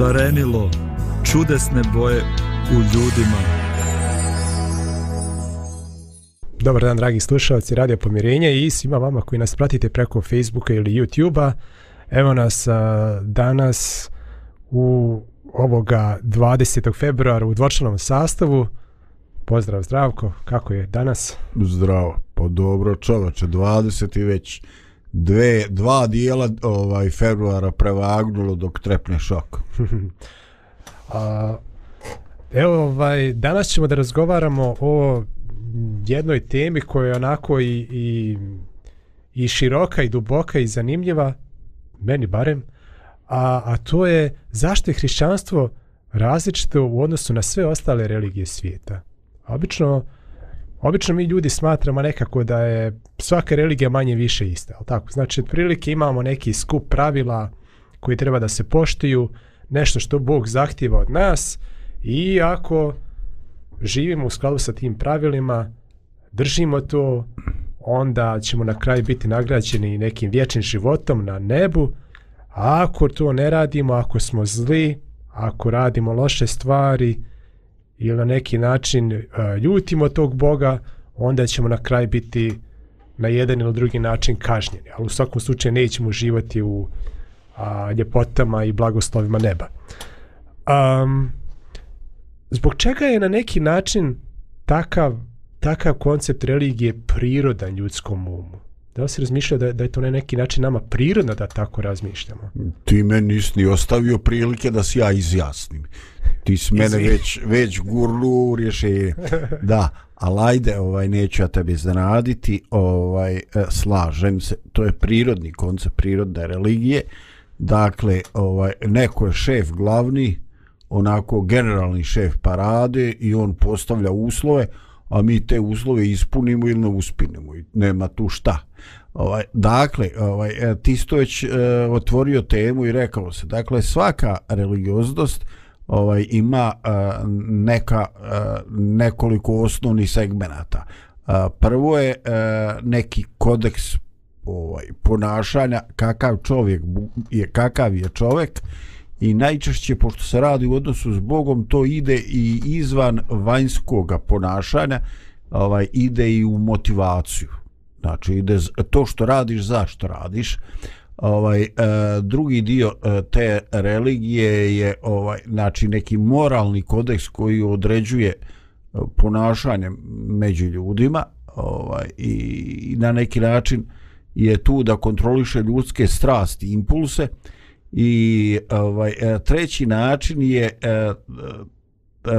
šarenilo čudesne boje u ljudima. Dobar dan, dragi slušalci Radio Pomirenje i svima vama koji nas pratite preko Facebooka ili YouTubea. Evo nas a, danas u ovoga 20. februara u dvočlanom sastavu. Pozdrav Zdravko, kako je danas? Zdravo, pa dobro čovače, 20 i već dve, dva dijela ovaj, februara prevagnulo dok trepne šok. A, evo, ovaj, danas ćemo da razgovaramo o jednoj temi koja je onako i, i, i široka i duboka i zanimljiva, meni barem, a, a to je zašto je hrišćanstvo različito u odnosu na sve ostale religije svijeta. Obično, obično mi ljudi smatramo nekako da je svaka religija manje više ista. Ali tako? Znači, otprilike imamo neki skup pravila koji treba da se poštuju, nešto što Bog zahtjeva od nas i ako živimo u skladu sa tim pravilima, držimo to, onda ćemo na kraju biti nagrađeni nekim vječnim životom na nebu, a ako to ne radimo, ako smo zli, ako radimo loše stvari ili na neki način uh, ljutimo tog Boga, onda ćemo na kraj biti na jedan ili drugi način kažnjeni. Ali u svakom slučaju nećemo uživati u a, ljepotama i blagoslovima neba. Um, zbog čega je na neki način takav, takav koncept religije prirodan ljudskom umu? Da li si razmišljao da, da je to na neki način nama prirodno da tako razmišljamo? Ti me nisi ni ostavio prilike da se ja izjasnim. Ti si mene već, već gurnu u rješenje. Da, ali ajde, ovaj, neću ja tebi zanaditi, ovaj, e, slažem se, to je prirodni koncept prirodne religije. Dakle, ovaj, neko je šef glavni, onako generalni šef parade i on postavlja uslove, a mi te uslove ispunimo ili ne uspinimo i nema tu šta. Ovaj, dakle, ovaj, e, ti si to već e, otvorio temu i rekao se, dakle, svaka religioznost ovaj, ima uh, neka, uh, nekoliko osnovnih segmenata. Uh, prvo je uh, neki kodeks ovaj ponašanja kakav čovjek je kakav je čovjek i najčešće pošto se radi u odnosu s Bogom to ide i izvan vanjskog ponašanja ovaj ide i u motivaciju znači ide to što radiš zašto radiš ovaj e, drugi dio e, te religije je ovaj znači neki moralni kodeks koji određuje e, ponašanje među ljudima ovaj i, i na neki način je tu da kontroliše ljudske strasti impulse. I ovaj e, treći način je e, e,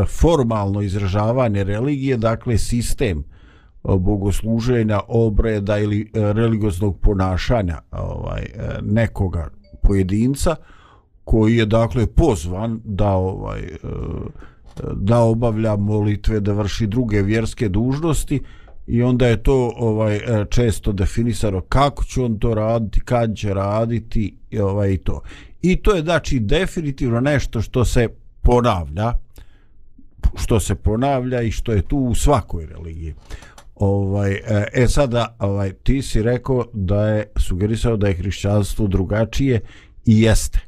formalno izražavanje religije dakle sistem E, bogosluženja obreda ili e, religioznog ponašanja ovaj e, nekoga pojedinca koji je dakle pozvan da ovaj da obavlja molitve da vrši druge vjerske dužnosti i onda je to ovaj često definisano kako će on to raditi, kad će raditi i ovaj to. I to je znači definitivno nešto što se ponavlja što se ponavlja i što je tu u svakoj religiji. Ovaj e, e sada ovaj ti si rekao da je sugerisao da je hrišćanstvo drugačije i jeste.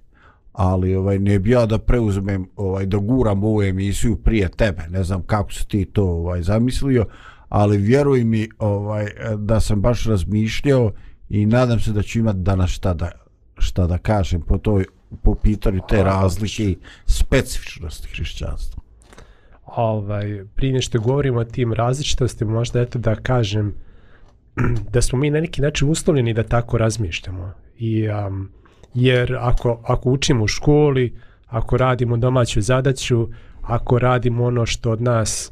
Ali ovaj ne bi ja da preuzmem ovaj da guram ovu emisiju prije tebe. Ne znam kako si ti to ovaj zamislio ali vjeruj mi ovaj da sam baš razmišljao i nadam se da ću imati danas šta da, šta da kažem po toj po pitanju te razlike i specifičnosti hrišćanstva. Ovaj, prije nešto govorimo o tim različitostima, možda eto da kažem da smo mi na neki način uslovljeni da tako razmišljamo. I, um, jer ako, ako učimo u školi, ako radimo domaću zadaću, ako radimo ono što od nas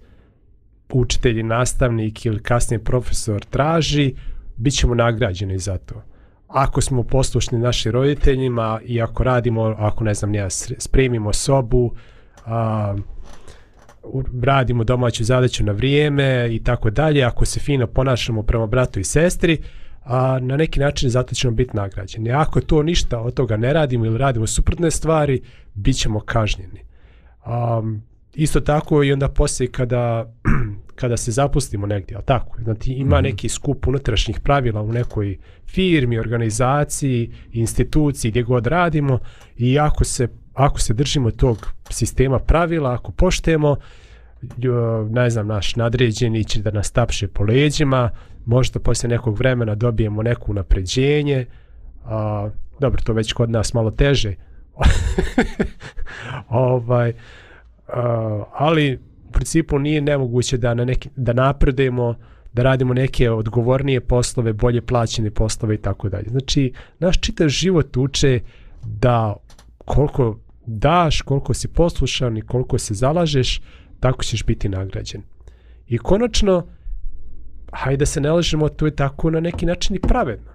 učitelj, nastavnik ili kasnije profesor traži, bit ćemo nagrađeni za to. Ako smo poslušni našim roditeljima i ako radimo, ako ne znam, ja, spremimo sobu, a, radimo domaću zadaću na vrijeme i tako dalje, ako se fino ponašamo prema bratu i sestri, a na neki način zato ćemo biti nagrađeni. Ako to ništa od toga ne radimo ili radimo suprotne stvari, bit ćemo kažnjeni. Um, isto tako i onda poslije kada kada se zapustimo negdje, ali tako? Znači ima Mhm. neki skup unutrašnjih pravila u nekoj firmi, organizaciji, instituciji, gdje god radimo i ako se, ako se držimo tog sistema pravila, ako poštujemo, ne znam, naš nadređeni će da nas tapše po leđima, možda poslije nekog vremena dobijemo neko napređenje, a, dobro, to već kod nas malo teže, ovaj, a, ali u principu nije nemoguće da, na neki, da napredujemo, da radimo neke odgovornije poslove, bolje plaćene poslove i tako dalje. Znači, naš čitav život uče da koliko daš, koliko si poslušan i koliko se zalažeš, tako ćeš biti nagrađen. I konačno, hajde da se ne lažemo, to je tako na neki način i pravedno.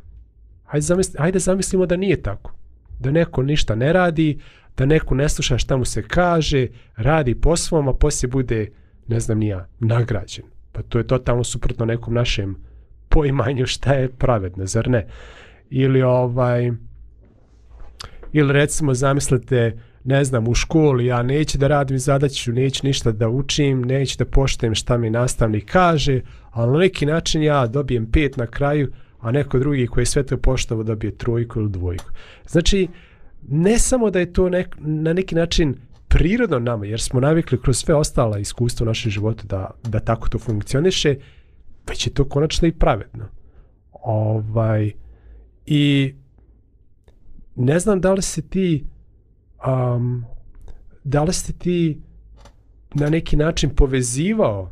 Hajde, zamisli, hajde zamislimo da nije tako. Da neko ništa ne radi, da neko ne sluša šta mu se kaže, radi po svom, a poslije bude, ne znam nija, nagrađen. Pa to je totalno suprotno nekom našem poimanju šta je pravedno, zar ne? Ili ovaj, ili recimo zamislite, ne znam, u školi ja neću da radim zadaću, neću ništa da učim, neću da poštujem šta mi nastavnik kaže, ali na neki način ja dobijem pet na kraju, a neko drugi koji je sve to poštavo dobije trojku ili dvojku. Znači, ne samo da je to nek, na neki način prirodno nama, jer smo navikli kroz sve ostala iskustva u našem životu da, da tako to funkcioniše, već je to konačno i pravedno. Ovaj, I ne znam da li se ti um, da li si ti na neki način povezivao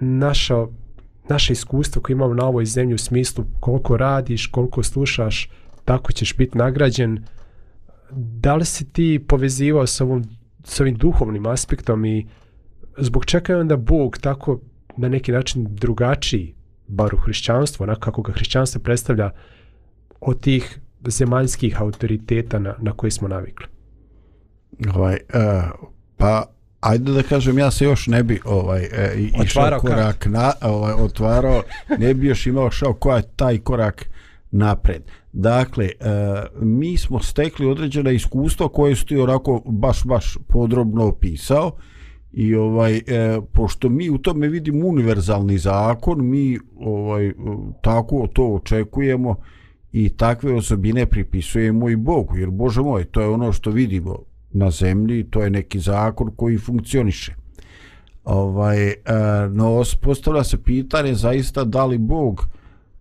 naša, naše iskustvo koje imamo na ovoj zemlji u smislu koliko radiš, koliko slušaš, tako ćeš biti nagrađen. Da li si ti povezivao sa, ovom, sa ovim duhovnim aspektom i zbog čega je onda Bog tako na neki način drugačiji, bar u hrišćanstvu, onako kako ga hrišćanstvo predstavlja od tih zemaljskih autoriteta na, na koje smo navikli. Ovaj, uh, pa ajde da kažem ja se još ne bi ovaj e, išao Otvarao korak na ovaj otvarao ne bi još imao šao koja je taj korak napred. Dakle, e, mi smo stekli određena iskustva koje su ti onako baš baš podrobno opisao i ovaj e, pošto mi u tome vidimo univerzalni zakon, mi ovaj tako to očekujemo i takve osobine pripisujemo i Bogu, jer Bože moj, to je ono što vidimo na zemlji, to je neki zakon koji funkcioniše. Ovaj, e, no, postavlja se pitanje zaista da li Bog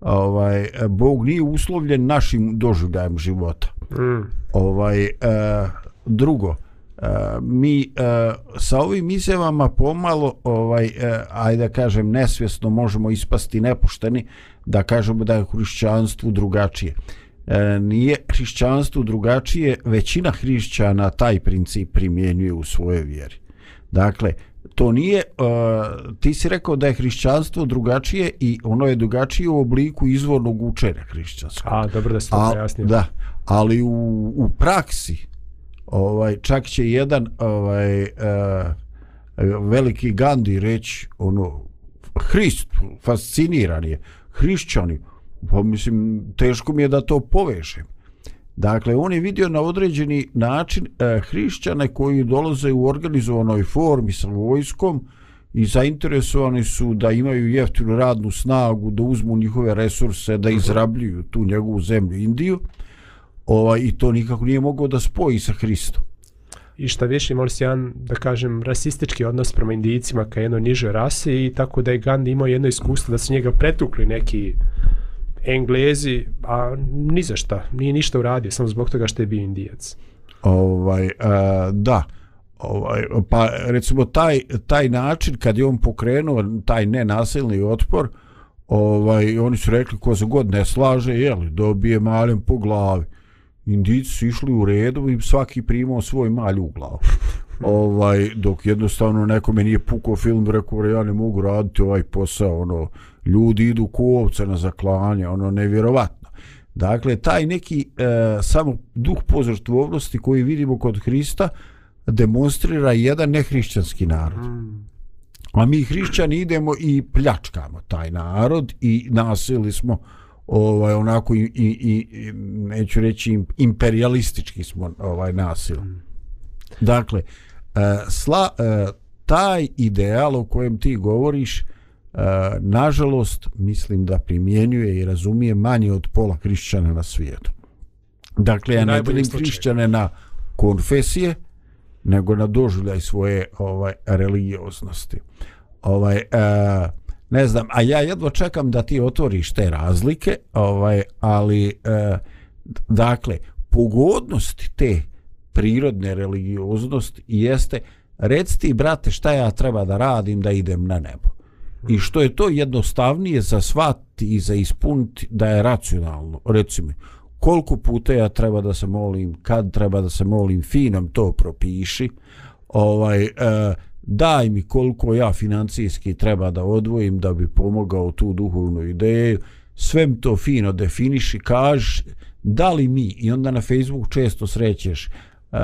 ovaj, e, Bog nije uslovljen našim doživljajem života. Mm. Ovaj, e, drugo, mi sa ovim izjavama pomalo, ovaj, ajde da kažem, nesvjesno možemo ispasti nepošteni da kažemo da je hrišćanstvo drugačije. E, nije hrišćanstvo drugačije, većina hrišćana taj princip primjenjuje u svojoj vjeri. Dakle, to nije, uh, ti si rekao da je hrišćanstvo drugačije i ono je drugačije u obliku izvornog učenja hrišćanskog. A, dobro da se to. Da, ali u, u praksi ovaj čak će jedan ovaj uh, veliki Gandhi reći ono Hrist fasciniran je hrišćani pa mislim teško mi je da to povežem Dakle, on je vidio na određeni način e, hrišćane koji dolaze u organizovanoj formi sa vojskom i zainteresovani su da imaju jeftinu radnu snagu, da uzmu njihove resurse, da izrabljuju tu njegovu zemlju Indiju. Ovaj, I to nikako nije mogao da spoji sa Hristom. I šta više imali su jedan, da kažem, rasistički odnos prema indijicima ka jednoj nižoj rasi i tako da je Gandhi imao jedno iskustvo da su njega pretukli neki Englezi, a ni za šta, nije ništa uradio, samo zbog toga što je bio indijac. Ovaj, uh, da, ovaj, pa recimo taj, taj način kad je on pokrenuo taj nenasilni otpor, ovaj, oni su rekli ko se god ne slaže, jeli, dobije malem po glavi. Indijci su išli u redu i svaki primao svoj malj u glavu. ovaj, dok jednostavno nekome nije pukao film, rekao, ja ne mogu raditi ovaj posao, ono, ljudi idu ku ovce na zaklanje, ono, nevjerovatno. Dakle, taj neki e, samo duh požrtvovnosti koji vidimo kod Hrista demonstrira jedan nehrišćanski narod. A mi hrišćani idemo i pljačkamo taj narod i nasili smo ovaj onako i, i, i neću reći im- imperialistički smo ovaj nasil. Dakle, e, sla, e, taj ideal o kojem ti govoriš nažalost mislim da primjenjuje i razumije manje od pola hrišćana na svijetu. Dakle, ja ne delim hrišćane na konfesije, nego na doživljaj svoje ovaj religioznosti. Ovaj e, ne znam, a ja jedva čekam da ti otvoriš te razlike, ovaj ali e, dakle pogodnost te prirodne religioznosti jeste reci ti brate šta ja treba da radim da idem na nebo. I što je to jednostavnije za shvatiti i za ispuniti da je racionalno. Recimo, koliko puta ja treba da se molim, kad treba da se molim, finom to propiši, ovaj, e, daj mi koliko ja financijski treba da odvojim da bi pomogao tu duhovnu ideju, sve mi to fino definiši, kaži da li mi, i onda na Facebook često srećeš, uh,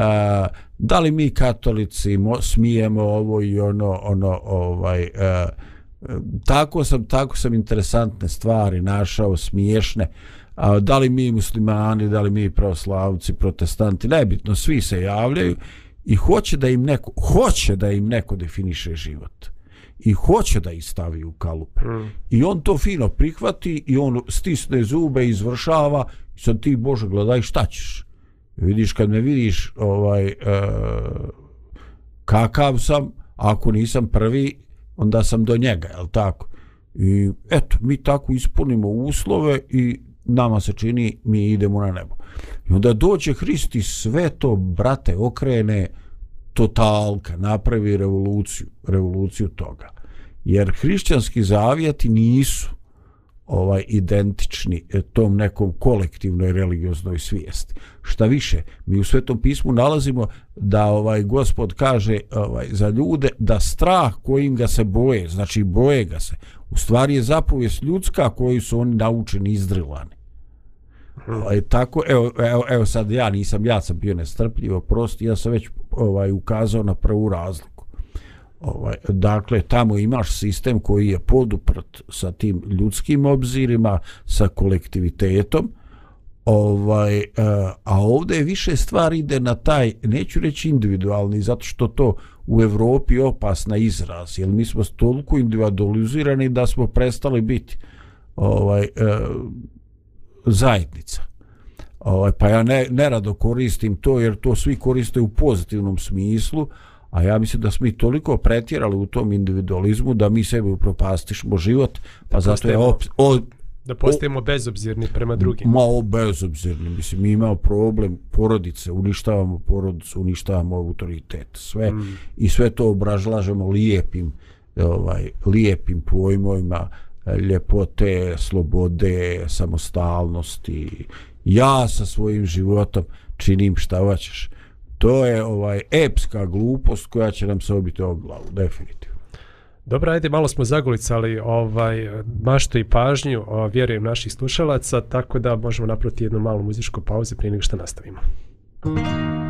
da li mi katolici mo, smijemo ovo i ono, ono, ovaj, uh, tako sam, tako sam interesantne stvari našao, smiješne, a, da li mi muslimani, da li mi pravoslavci, protestanti, nebitno, svi se javljaju i hoće da im neko, hoće da im neko definiše život i hoće da ih stavi u kalupe. Mm. I on to fino prihvati i on stisne zube i izvršava i sad ti, Bože, gledaj šta ćeš. Vidiš kad me vidiš ovaj, e, kakav sam, ako nisam prvi, onda sam do njega, je tako? I eto, mi tako ispunimo uslove i nama se čini mi idemo na nebo. I onda dođe Hrist i sve to, brate, okrene totalka, napravi revoluciju, revoluciju toga. Jer hrišćanski zavijati nisu ovaj identični e, tom nekom kolektivnoj religioznoj svijesti. Šta više, mi u Svetom pismu nalazimo da ovaj Gospod kaže ovaj za ljude da strah kojim ga se boje, znači boje ga se, u stvari je zapovijest ljudska koju su oni naučeni izdrilani. Ovaj, tako, evo, evo, evo sad ja nisam, ja sam bio nestrpljivo, prosti, ja sam već ovaj ukazao na prvu razliku. Ovaj, dakle, tamo imaš sistem koji je poduprt sa tim ljudskim obzirima, sa kolektivitetom, ovaj, e, a ovdje više stvari ide na taj, neću reći individualni, zato što to u Evropi opasna izraz, jer mi smo toliko individualizirani da smo prestali biti ovaj, eh, zajednica. Ovaj, pa ja ne, nerado koristim to jer to svi koriste u pozitivnom smislu, a ja mislim da smo mi toliko pretjerali u tom individualizmu da mi sebe upropastišmo život, pa da zato je op, o, da postajemo bezobzirni prema drugim. Ma bezobzirni, mislim, mi imamo problem porodice, uništavamo porodicu, uništavamo autoritet, sve, mm. i sve to obražlažemo lijepim, ovaj, lijepim pojmojima, ljepote, slobode, samostalnosti. Ja sa svojim životom činim šta hoćeš. To je ovaj epska glupost koja će nam se obiti o glavu, definitivno. Dobro, ajde, malo smo zagolicali ovaj, maštu i pažnju, o, vjerujem, naših slušalaca, tako da možemo naproti jednu malu muzičku pauzu prije nego što nastavimo. Thank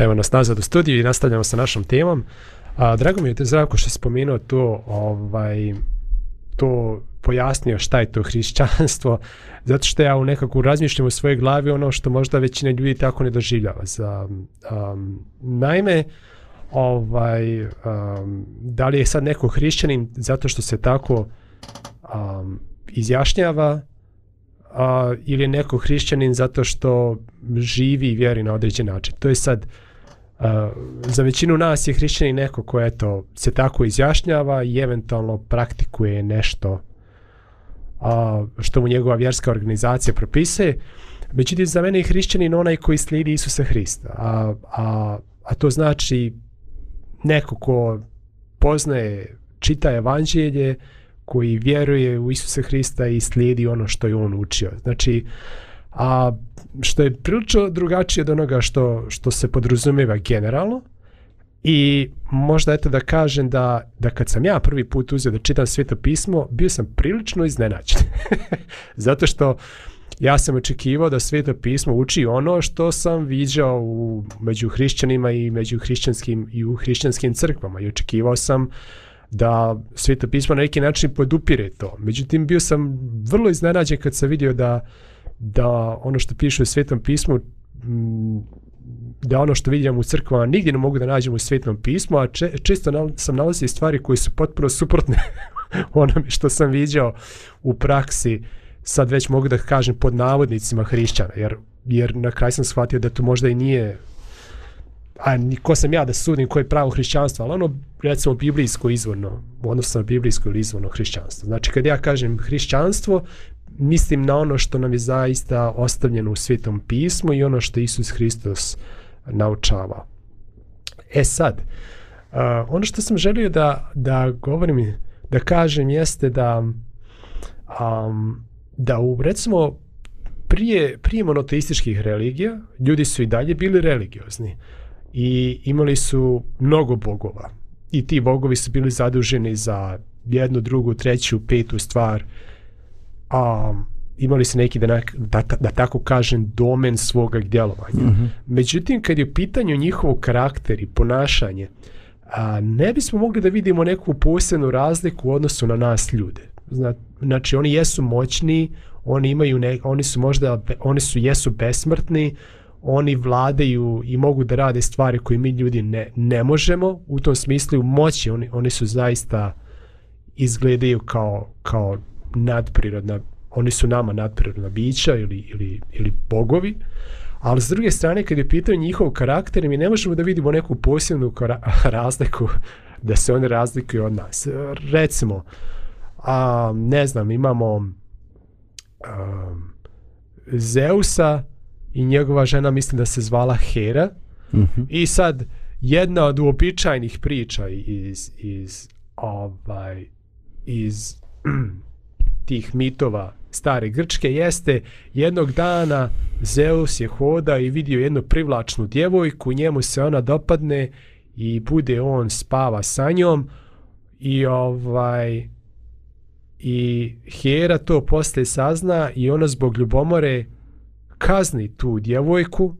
Evo nas nazad u studiju i nastavljamo sa našom temom. A, drago mi je te Zdravko što je spomenuo to, ovaj, to pojasnio šta je to hrišćanstvo, zato što ja u nekako razmišljam u svojoj glavi ono što možda većina ljudi tako ne doživljava. Za, um, naime, ovaj, um, da li je sad neko hrišćanin zato što se tako um, izjašnjava a, ili je neko hrišćanin zato što živi i vjeri na određen način. To je sad uh, za većinu nas je hrišćanin neko ko eto, se tako izjašnjava i eventualno praktikuje nešto a, što mu njegova vjerska organizacija propisuje. Međutim, za mene je hrišćanin onaj koji slijedi Isusa Hrista. A, a, a to znači neko ko poznaje, čita evanđelje, koji vjeruje u Isusa Hrista i slijedi ono što je on učio. Znači, a što je prilično drugačije od onoga što, što se podrazumijeva generalno i možda eto da kažem da, da kad sam ja prvi put uzeo da čitam sveto pismo, bio sam prilično iznenađen. Zato što ja sam očekivao da sveto pismo uči ono što sam viđao u, među hrišćanima i među hrišćanskim i u hrišćanskim crkvama i očekivao sam da sveto pismo na neki način podupire to. Međutim, bio sam vrlo iznenađen kad sam vidio da, da ono što piše u svetom pismu mm, da ono što vidim u crkvama nigdje ne mogu da nađem u svetom pismu, a če, često nal, sam nalazio stvari koje su potpuno suprotne onome što sam viđao u praksi, sad već mogu da kažem pod navodnicima hrišćana, jer, jer na kraj sam shvatio da to možda i nije a ko sam ja da sudim koje je pravo hrišćanstvo, ali ono recimo biblijsko izvorno, odnosno biblijsko ili izvorno hrišćanstvo. Znači kad ja kažem hrišćanstvo, mislim na ono što nam je zaista ostavljeno u svetom pismu i ono što Isus Hristos naučava. E sad, uh, ono što sam želio da, da govorim, da kažem jeste da um, da u recimo prije, prije monoteističkih religija ljudi su i dalje bili religiozni i imali su mnogo bogova i ti bogovi su bili zaduženi za jednu, drugu, treću, petu stvar a imali su neki da, da, da tako kažem domen svoga djelovanja. Mm -hmm. Međutim, kad je u pitanju njihov karakter i ponašanje, a, ne bismo mogli da vidimo neku posebnu razliku u odnosu na nas ljude. Znači, oni jesu moćni, oni imaju ne, oni su možda, oni su jesu besmrtni, oni vladaju i mogu da rade stvari koje mi ljudi ne, ne možemo u tom smislu moći oni, oni su zaista izgledaju kao, kao nadprirodna oni su nama nadprirodna bića ili, ili, ili bogovi ali s druge strane kad je pitao njihov karakter mi ne možemo da vidimo neku posebnu razliku da se oni razlikuju od nas recimo a, ne znam imamo a, Zeusa i njegova žena mislim da se zvala Hera mm -hmm. i sad jedna od uobičajnih priča iz iz ovaj iz tih mitova stare Grčke jeste jednog dana Zeus je hoda i vidio jednu privlačnu djevojku, njemu se ona dopadne i bude on spava sa njom i ovaj i Hera to posle sazna i ona zbog ljubomore kazni tu djevojku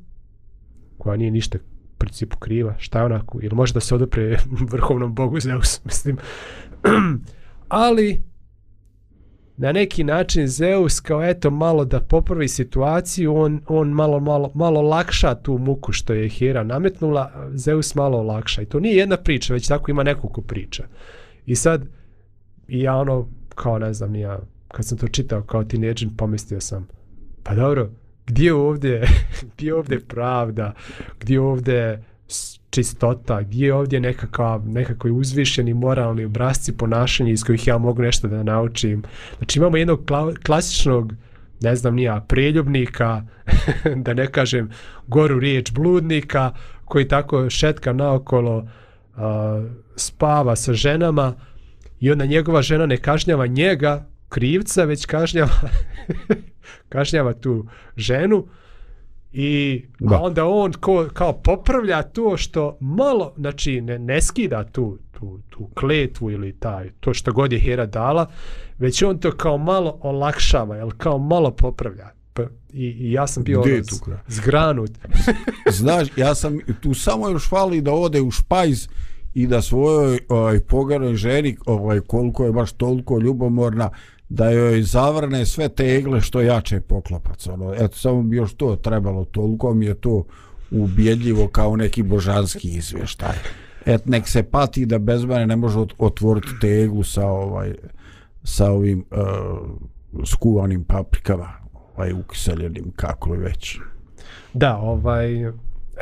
koja nije ništa principu kriva, šta je onako, ili može da se odopre vrhovnom bogu Zeus, mislim. Ali, na neki način Zeus kao eto malo da popravi situaciju, on, on malo, malo, malo lakša tu muku što je Hera nametnula, Zeus malo lakša. I to nije jedna priča, već tako ima nekoliko priča. I sad, i ja ono, kao ne znam, ja, kad sam to čitao kao tineđin, pomislio sam, pa dobro, gdje ovdje, gdje ovdje pravda, gdje ovdje čistota, gdje je ovdje nekakav, nekakvi uzvišeni moralni obrazci ponašanja iz kojih ja mogu nešto da naučim. Znači imamo jednog kla, klasičnog, ne znam nija, preljubnika, da ne kažem goru riječ bludnika, koji tako šetka naokolo uh, spava sa ženama i onda njegova žena ne kažnjava njega, krivca, već kažnjava kažnjava tu ženu i da. onda on ko, kao popravlja to što malo, znači ne, ne skida tu, tu, tu kletvu ili taj, to što god je Hera dala, već on to kao malo olakšava, jel kao malo popravlja. Pa, i, I ja sam bio ono zgranut. Znaš, ja sam tu samo još fali da ode u špajz i da svojoj ovaj, pogaroj ženi, ovaj, koliko je baš toliko ljubomorna, da joj zavrne sve te egle što jače poklopac. Ono, eto, samo bi još to trebalo, toliko mi je to ubjedljivo kao neki božanski izvještaj. Et nek se pati da bez mene ne može otvoriti teglu sa ovaj sa ovim uh, skuvanim paprikama, ovaj ukiseljenim kako li već. Da, ovaj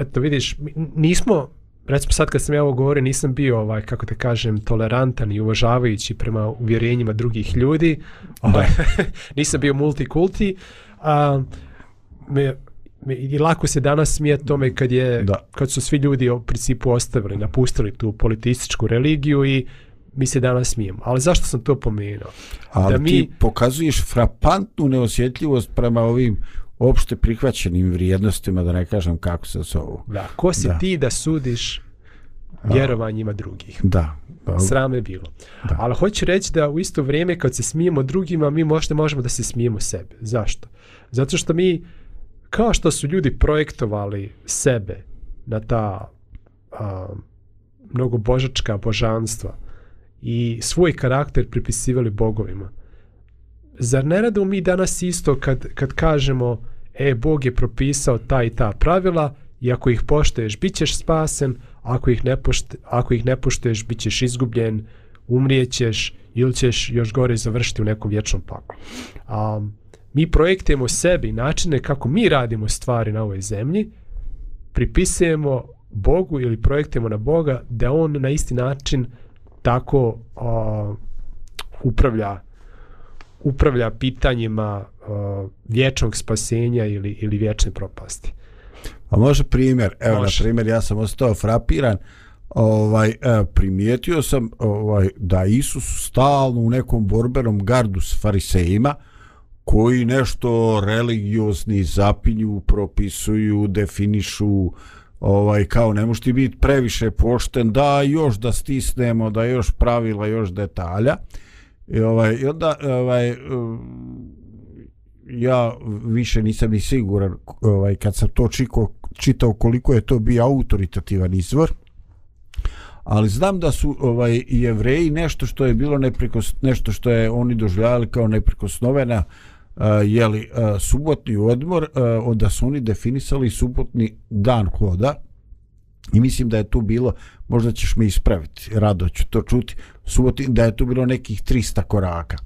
eto vidiš, nismo recimo sad kad sam ja ovo govorio, nisam bio, ovaj, kako te kažem, tolerantan i uvažavajući prema uvjerenjima drugih ljudi. Ovaj, nisam bio multikulti. A, me, me, I lako se danas smije tome kad, je, da. kad su svi ljudi u principu ostavili, napustili tu politističku religiju i mi se danas smijemo. Ali zašto sam to pomenuo? Ali da mi... ti pokazuješ frapantnu neosjetljivost prema ovim opšte prihvaćenim vrijednostima, da ne kažem kako se zovu. Da, ko si da. ti da sudiš vjerovanjima drugih? Da. Pa, Sram je bilo. Da. Ali hoću reći da u isto vrijeme kad se smijemo drugima, mi možda možemo da se smijemo sebe. Zašto? Zato što mi, kao što su ljudi projektovali sebe na ta a, mnogo božačka božanstva i svoj karakter pripisivali bogovima, zar ne radimo mi danas isto kad, kad kažemo e, Bog je propisao ta i ta pravila i ako ih poštoješ, bit ćeš spasen, ako ih ne, pošte, ako ih ne poštuješ, bit ćeš izgubljen, umrijećeš ili ćeš još gore završiti u nekom vječnom paklu. A, mi projektujemo sebi načine kako mi radimo stvari na ovoj zemlji, pripisujemo Bogu ili projektujemo na Boga da on na isti način tako a, upravlja upravlja pitanjima uh, vječnog spasenja ili, ili vječne propasti. A može primjer, evo može. na primjer ja sam ostao frapiran, ovaj e, primijetio sam ovaj da Isus stalno u nekom borbenom gardu s farisejima koji nešto religiozni zapinju, propisuju, definišu ovaj kao ne možeš ti biti previše pošten da još da stisnemo da još pravila još detalja I ovaj, i onda, ovaj, um, ja više nisam ni siguran ovaj, kad sam to čiko, čitao koliko je to bio autoritativan izvor, ali znam da su ovaj jevreji nešto što je bilo neprekos, nešto što je oni doživljavali kao neprekosnovena uh, jeli, uh, subotni odmor, uh, onda su oni definisali subotni dan hoda i mislim da je tu bilo, možda ćeš me ispraviti, rado ću to čuti, subotni, da je tu bilo nekih 300 koraka.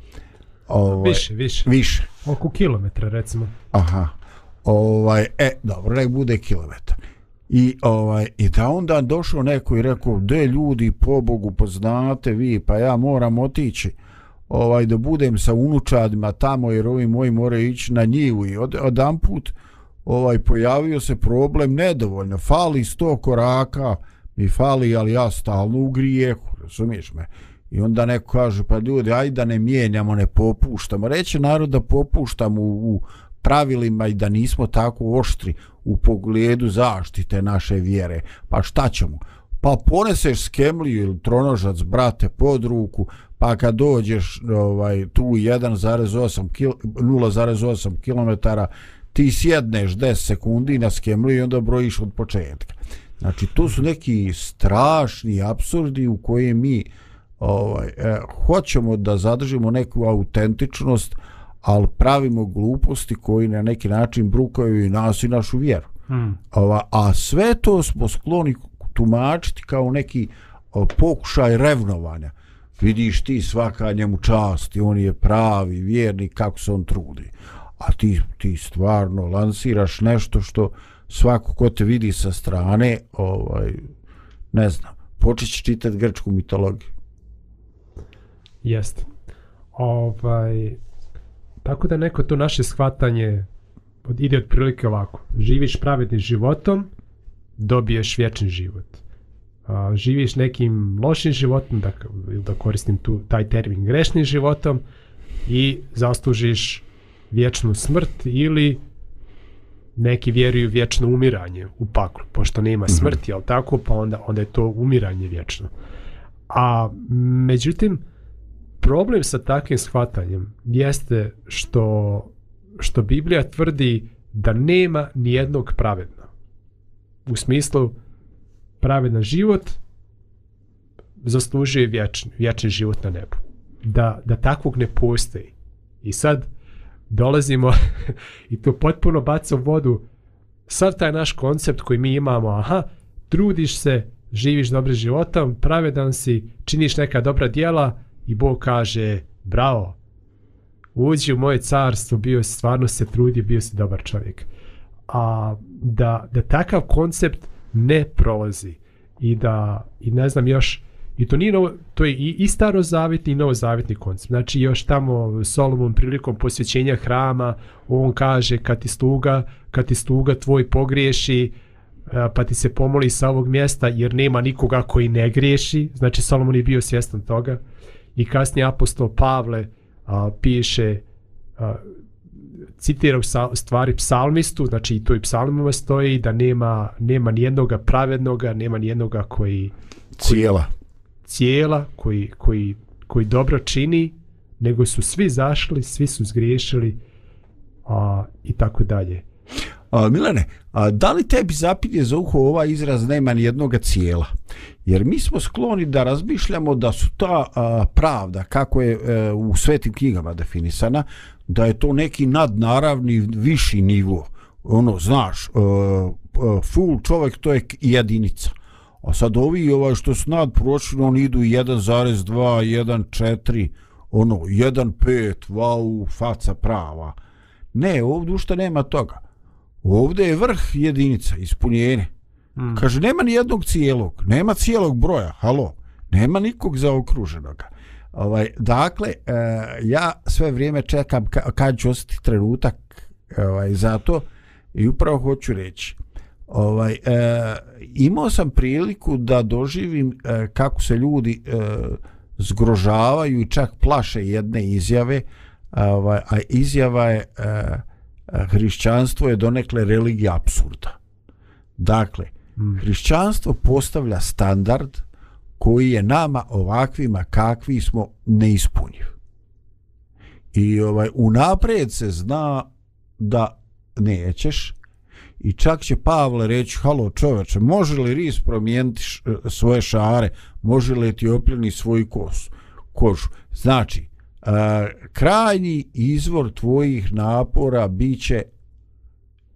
Ovaj, više, više. Više. Oko kilometra, recimo. Aha. Ovaj, e, dobro, nek bude kilometar. I, ovaj, I da onda došao neko i rekao, de ljudi, po Bogu, poznate vi, pa ja moram otići ovaj da budem sa unučadima tamo jer ovi moji moraju ići na njivu i od, odan put ovaj, pojavio se problem nedovoljno, fali 100 koraka mi fali, ali ja stalno u grijehu, razumiješ me i onda neko kaže, pa ljudi, ajde da ne mijenjamo, ne popuštamo reće narod da popuštamo u, u pravilima i da nismo tako oštri u pogledu zaštite naše vjere. Pa šta ćemo? Pa poneseš skemliju ili tronožac, brate, pod ruku, pa kad dođeš ovaj, tu 1,8 0,8 km, ti sjedneš 10 sekundi na skemliju i onda brojiš od početka. Znači, to su neki strašni absurdi u koje mi ovaj, eh, hoćemo da zadržimo neku autentičnost, ali pravimo gluposti koji na neki način brukaju i nas i našu vjeru. Hmm. Ova, a sve to smo skloni tumačiti kao neki o, pokušaj revnovanja. Vidiš ti svaka njemu čast i on je pravi vjernik kako se on trudi. A ti, ti stvarno lansiraš nešto što svako ko te vidi sa strane, ovaj, ne znam, počeće čitati grčku mitologiju. Jeste. Ovaj, Tako da neko to naše shvatanje ide od prilike ovako. Živiš pravednim životom, dobiješ vječni život. A, živiš nekim lošim životom, da, da koristim tu, taj termin grešnim životom, i zaslužiš vječnu smrt ili neki vjeruju vječno umiranje u paklu, pošto nema mhm. smrti, mm -hmm. tako, pa onda, onda je to umiranje vječno. A međutim, problem sa takvim shvatanjem jeste što što Biblija tvrdi da nema ni jednog pravedna. U smislu pravedan život zaslužuje vječni, vječni život na nebu. Da, da takvog ne postoji. I sad dolazimo i to potpuno baca u vodu sad taj naš koncept koji mi imamo, aha, trudiš se, živiš dobrim životom, pravedan si, činiš neka dobra dijela, i Bog kaže, bravo, uđi u moje carstvo, bio si stvarno se trudi, bio si dobar čovjek. A da, da takav koncept ne prolazi i da, i ne znam još, i to nije novo, to je i, i starozavitni i novozavetni koncept. Znači još tamo Solomon prilikom posvećenja hrama, on kaže kad ti sluga, kad ti sluga tvoj pogriješi, e, pa ti se pomoli sa ovog mjesta jer nema nikoga koji ne griješi, znači Solomon je bio svjestan toga, i kasnije apostol Pavle a, piše a, citira u stvari psalmistu, znači i to i psalmima stoji da nema, nema nijednoga pravednoga, nema nijednoga koji, koji cijela cijela, koji, koji, koji dobro čini, nego su svi zašli, svi su zgriješili a, i tako dalje. A, Milane, a, da li tebi zapinje za uho ovaj izraz nema ni jednoga cijela? Jer mi smo skloni da razmišljamo da su ta a, pravda, kako je a, u svetim knjigama definisana, da je to neki nadnaravni viši nivo. Ono, znaš, a, a, full čovjek to je jedinica. A sad ovi ovaj što su nadpročni, oni idu 1,2, 1,4, ono, 1,5, wow, faca prava. Ne, ovdje ušte nema toga ovdje je vrh jedinica, ispunjenje. Mm. Kaže, nema ni jednog cijelog, nema cijelog broja, halo, nema nikog zaokruženog. Ovaj, dakle, e, ja sve vrijeme čekam ka, kad ću ostati trenutak ovaj, za to i upravo hoću reći. Ovaj, e, imao sam priliku da doživim e, kako se ljudi e, zgrožavaju i čak plaše jedne izjave, ovaj, a izjava je... E, hrišćanstvo je donekle religija absurda. Dakle, mm. hrišćanstvo postavlja standard koji je nama ovakvima kakvi smo neispunjiv. I ovaj unaprijed se zna da nećeš i čak će Pavle reći halo čoveče, može li ris promijeniti e, svoje šare, može li ti svoju kosu, kožu. Znači, a, krajnji izvor tvojih napora biće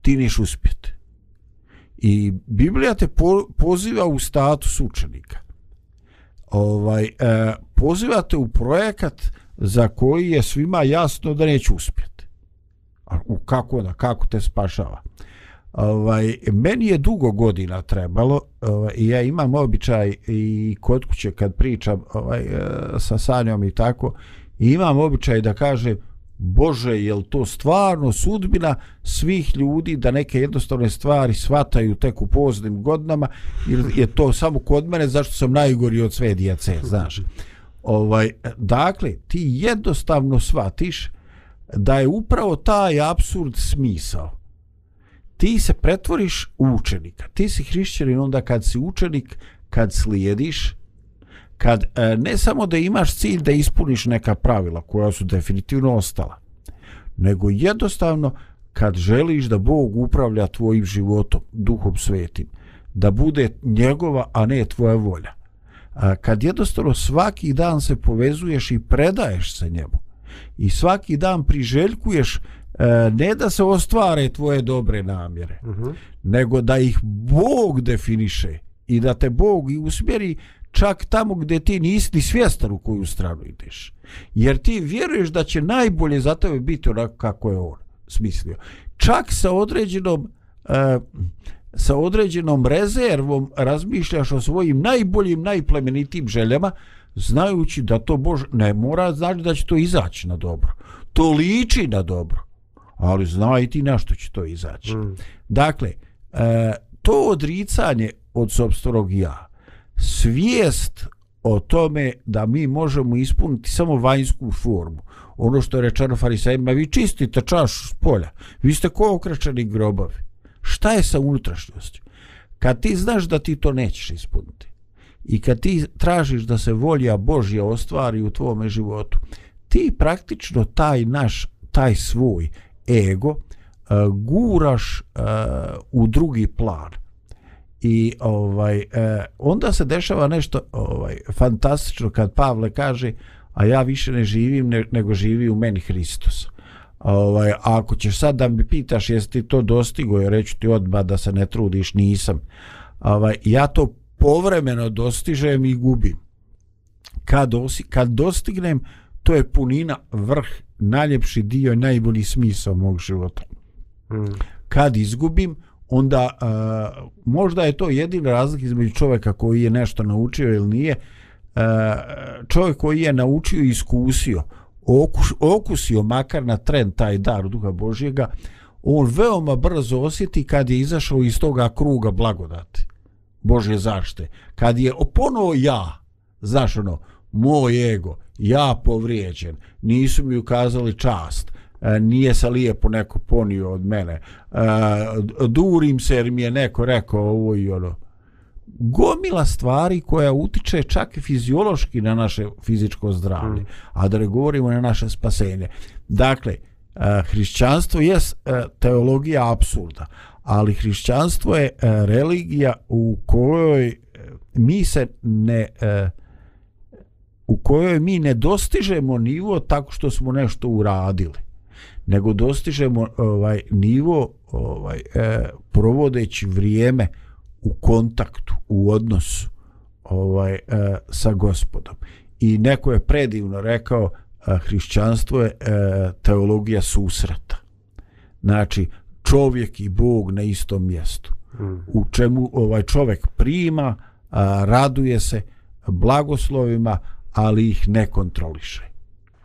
ti niš uspjeti. I Biblija te po, poziva u status učenika. Ovaj, e, poziva te u projekat za koji je svima jasno da neće uspjeti. A u kako da, kako te spašava? Ovaj, meni je dugo godina trebalo ovaj, i ja imam običaj i kod kuće kad pričam ovaj, eh, sa Sanjom i tako, imam običaj da kažem Bože, je to stvarno sudbina svih ljudi da neke jednostavne stvari svataju tek u poznim godinama ili je to samo kod mene zašto sam najgori od sve djece, znaš. Ovaj, dakle, ti jednostavno shvatiš da je upravo taj absurd smisao. Ti se pretvoriš u učenika. Ti si hrišćanin onda kad si učenik, kad slijediš, kad e, ne samo da imaš cilj da ispuniš neka pravila koja su definitivno ostala, nego jednostavno kad želiš da Bog upravlja tvojim životom, duhom svetim, da bude njegova, a ne tvoja volja. A, kad jednostavno svaki dan se povezuješ i predaješ se njemu i svaki dan priželjkuješ e, ne da se ostvare tvoje dobre namjere, uh -huh. nego da ih Bog definiše i da te Bog i usmjeri čak tamo gdje ti nisi ni svjestan u koju stranu ideš. Jer ti vjeruješ da će najbolje za tebe biti onako kako je on smislio. Čak sa određenom uh, sa određenom rezervom razmišljaš o svojim najboljim, najplemenitim željama, znajući da to Bož ne mora znači da će to izaći na dobro. To liči na dobro, ali znaj ti na što će to izaći. Mm. Dakle, uh, to odricanje od sobstvenog ja, svijest o tome da mi možemo ispuniti samo vanjsku formu. Ono što je rečeno farisajima, vi čistite čašu s polja, vi ste ko okračani grobovi. Šta je sa unutrašnjosti? Kad ti znaš da ti to nećeš ispuniti i kad ti tražiš da se volja Božja ostvari u tvome životu, ti praktično taj naš, taj svoj ego uh, guraš uh, u drugi plan i ovaj e, onda se dešava nešto ovaj fantastično kad Pavle kaže a ja više ne živim ne, nego živi u meni Hristos. Ovaj ako ćeš sad da mi pitaš jesi ti to dostigo ja reću ti odmah da se ne trudiš nisam. Ovaj ja to povremeno dostižem i gubim. Kad osi, kad dostignem to je punina vrh najljepši dio i najbolji smisao mog života. Mm. Kad izgubim onda uh, možda je to jedina razlika između čovjeka koji je nešto naučio ili nije uh, čovjek koji je naučio i iskusio okus, okusio makar na trend taj dar duha Božjega on veoma brzo osjeti kad je izašao iz toga kruga blagodati Božje zašte. Kad je ponovo ja znaš ono moj ego ja povrijeđen nisu mi ukazali čast E, nije se lijepo neko ponio od mene e, durim se jer mi je neko rekao ovo i ono. Gomila stvari koja utiče čak i fiziološki na naše fizičko zdravlje mm. a da ne govorimo na naše spasenje. Dakle e, hrišćanstvo je teologija apsurda ali hrišćanstvo je e, religija u kojoj e, mi se ne e, u kojoj mi ne dostižemo nivo tako što smo nešto uradili nego dostižemo ovaj nivo ovaj e, provodeći vrijeme u kontaktu u odnosu ovaj e, sa gospodom. I neko je predivno rekao a, hrišćanstvo je e, teologija susreta. Znači čovjek i bog na istom mjestu hmm. u čemu ovaj čovjek prima a, raduje se blagoslovima ali ih ne kontroliše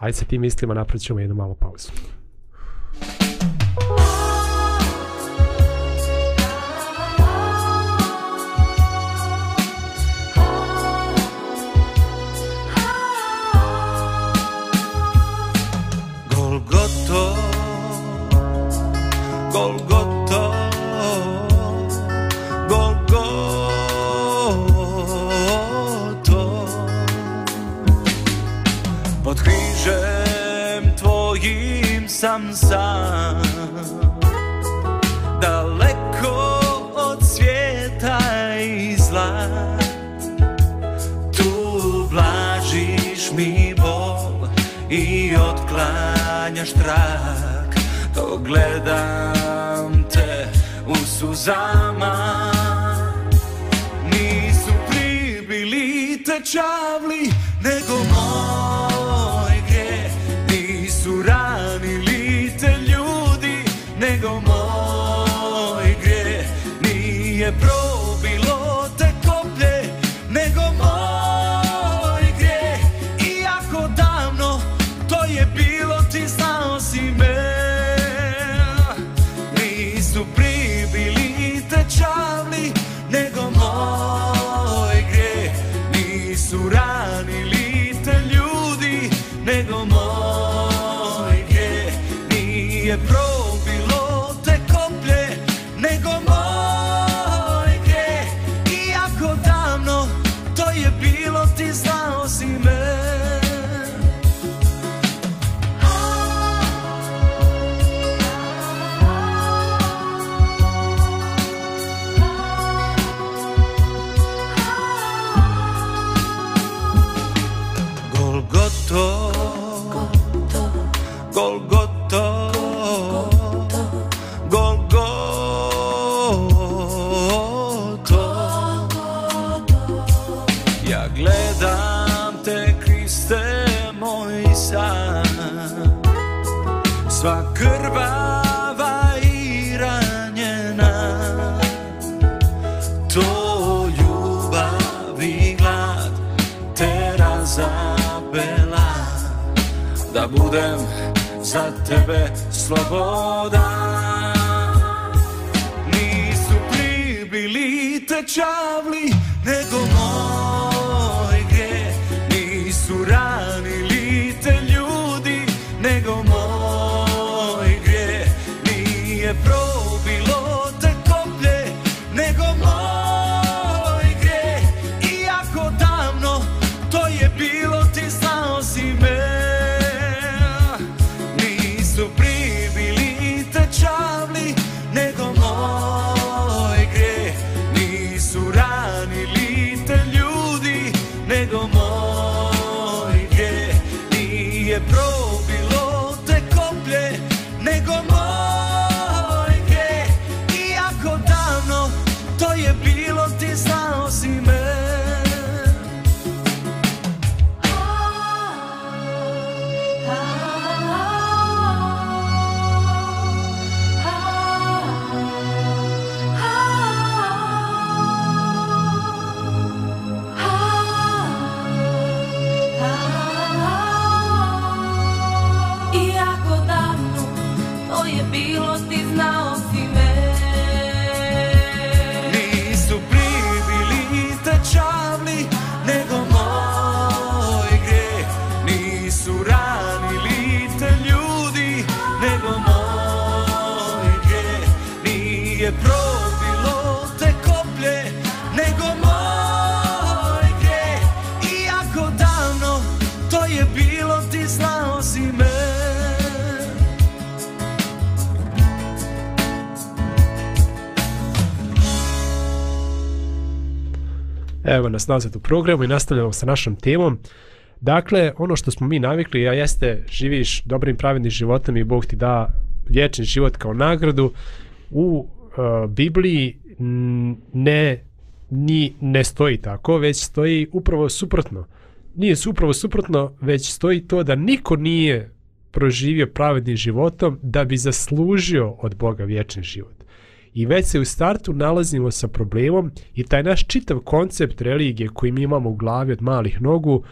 Ajde se ti mislima napravit ćemo jednu malu pauzu. Golgoto, Golgoto. Pod krzyżem Twoim sam sam, daleko od świata i zla, tu blażysz mi ból i odklaniasz trak. ogleda suzama Nisu pribili te čavli Nego moj gre. Nisu ranili te ljudi Nego moj gre. Nije probilo Nego moj gre Nije probilo tebe sloboda. Nisu pribili te čavli vas nazad u programu i nastavljamo sa našom temom. Dakle, ono što smo mi navikli, a jeste živiš dobrim pravednim životom i Bog ti da vječni život kao nagradu, u uh, Bibliji ne, ni, ne stoji tako, već stoji upravo suprotno. Nije upravo suprotno, već stoji to da niko nije proživio pravednim životom da bi zaslužio od Boga vječni život. I već se u startu nalazimo sa problemom i taj naš čitav koncept religije koji mi imamo u glavi od malih nogu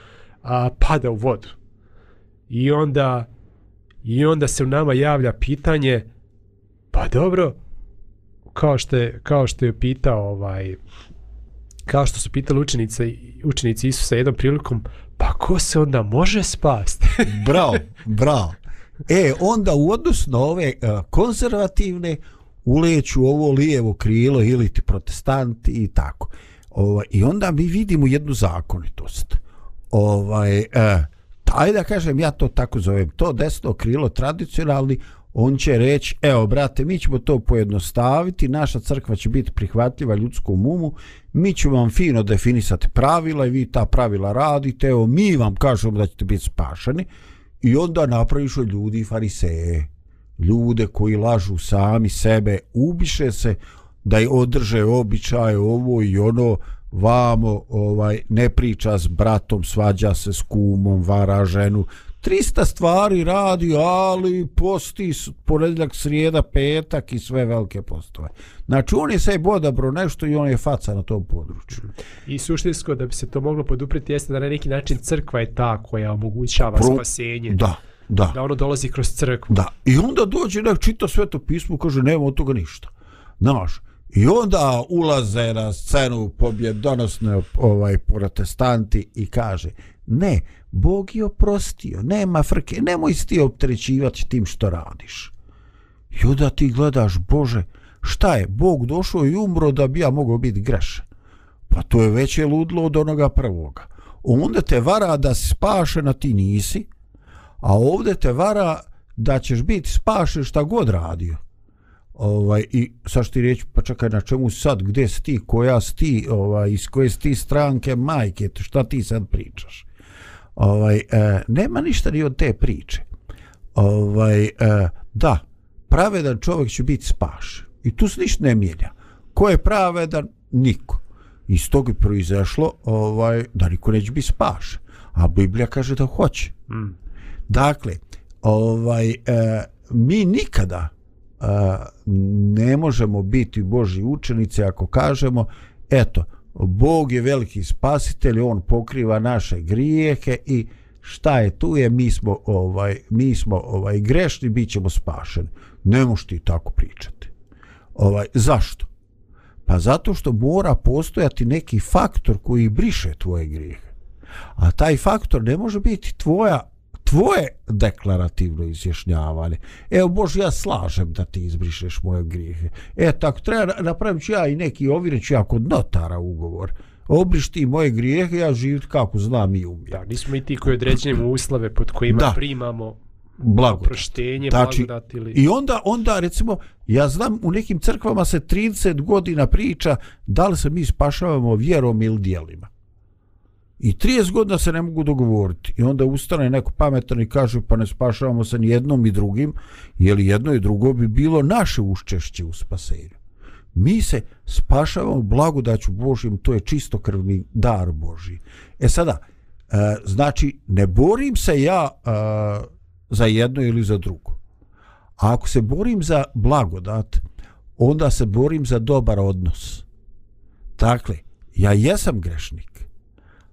a, pada u vodu. I onda i onda se u nama javlja pitanje pa dobro kao što je, kao što je pitao ovaj kao što su pitali učenice, učenici Isusa jednom prilikom pa ko se onda može spasti? bravo, bravo. E, onda u odnosu na ove uh, konzervativne uleću ovo lijevo krilo ili ti protestanti i tako. Ovaj, I onda mi vidimo jednu zakonitost. Ovaj, eh, taj da kažem, ja to tako zovem, to desno krilo tradicionalni, on će reći, evo brate, mi ćemo to pojednostaviti, naša crkva će biti prihvatljiva ljudskom umu, mi ćemo vam fino definisati pravila i vi ta pravila radite, evo mi vam kažemo da ćete biti spašeni I onda napraviš od ljudi fariseje. Ljude koji lažu sami sebe, ubiše se da je održe običaje ovo i ono, vamo ovaj ne priča s bratom, svađa se s kumom, vara ženu. 300 stvari radi, ali posti ponedjeljak, srijeda, petak i sve velike postove. Znači, on je sebi odabro nešto i on je faca na tom području. I suštinsko da bi se to moglo podupriti jeste da na neki način crkva je ta koja omogućava Pro- spasenje. Da, da. Da ono dolazi kroz crkvu. Da. I onda dođe nek čita sveto pismo, kaže nema od toga ništa. Znaš, i onda ulaze na scenu pobjedonosne ovaj protestanti i kaže ne, Bog je oprostio, nema frke, nemoj ti opterećivati tim što radiš. I onda ti gledaš, Bože, šta je, Bog došao i umro da bi ja mogao biti grešan. Pa to je veće ludlo od onoga prvoga. Onda te vara da si spašen, a ti nisi, a ovdje te vara da ćeš biti spašen šta god radio. Ovaj, I sad što ti reći, pa čekaj, na čemu sad, gdje si ti, koja si ti, ovaj, iz koje si ti stranke, majke, šta ti sad pričaš? Ovaj, e, nema ništa ni od te priče. Ovaj, e, da, pravedan čovjek će biti spašen. I tu se ništa ne mijenja. Ko je pravedan? Niko. Iz toga je proizašlo ovaj, da niko neće biti spašen. A Biblija kaže da hoće. Mm. Dakle, ovaj, e, mi nikada e, ne možemo biti Boži učenici ako kažemo, eto, Bog je veliki spasitelj, on pokriva naše grijehe i šta je tu je, mi smo ovaj mi smo ovaj grešni, bit ćemo spašeni. Ne možeš ti tako pričati. Ovaj zašto? Pa zato što mora postojati neki faktor koji briše tvoje grijehe. A taj faktor ne može biti tvoja tvoje deklarativno izjašnjavanje. Evo Bože, ja slažem da ti izbrišeš moje grijehe. E, tako treba, napravit ću ja i neki ovire ću ja kod notara ugovor. Obriš ti moje grijehe, ja živit kako znam i umijem. Da, nismo mi ti koji određujemo uslove pod kojima Da. primamo Blagodat. proštenje, Znači, blagodat ili... I onda, onda recimo, ja znam u nekim crkvama se 30 godina priča da li se mi spašavamo vjerom ili dijelima. I 30 godina se ne mogu dogovoriti. I onda ustane neko pametan i kaže pa ne spašavamo se ni jednom i drugim, jer jedno i drugo bi bilo naše učešće u spasenju. Mi se spašavamo blagodaću Božjim, to je čisto krvni dar Božji. E sada, e, znači, ne borim se ja e, za jedno ili za drugo. A ako se borim za blagodat, onda se borim za dobar odnos. Dakle, ja jesam grešnik,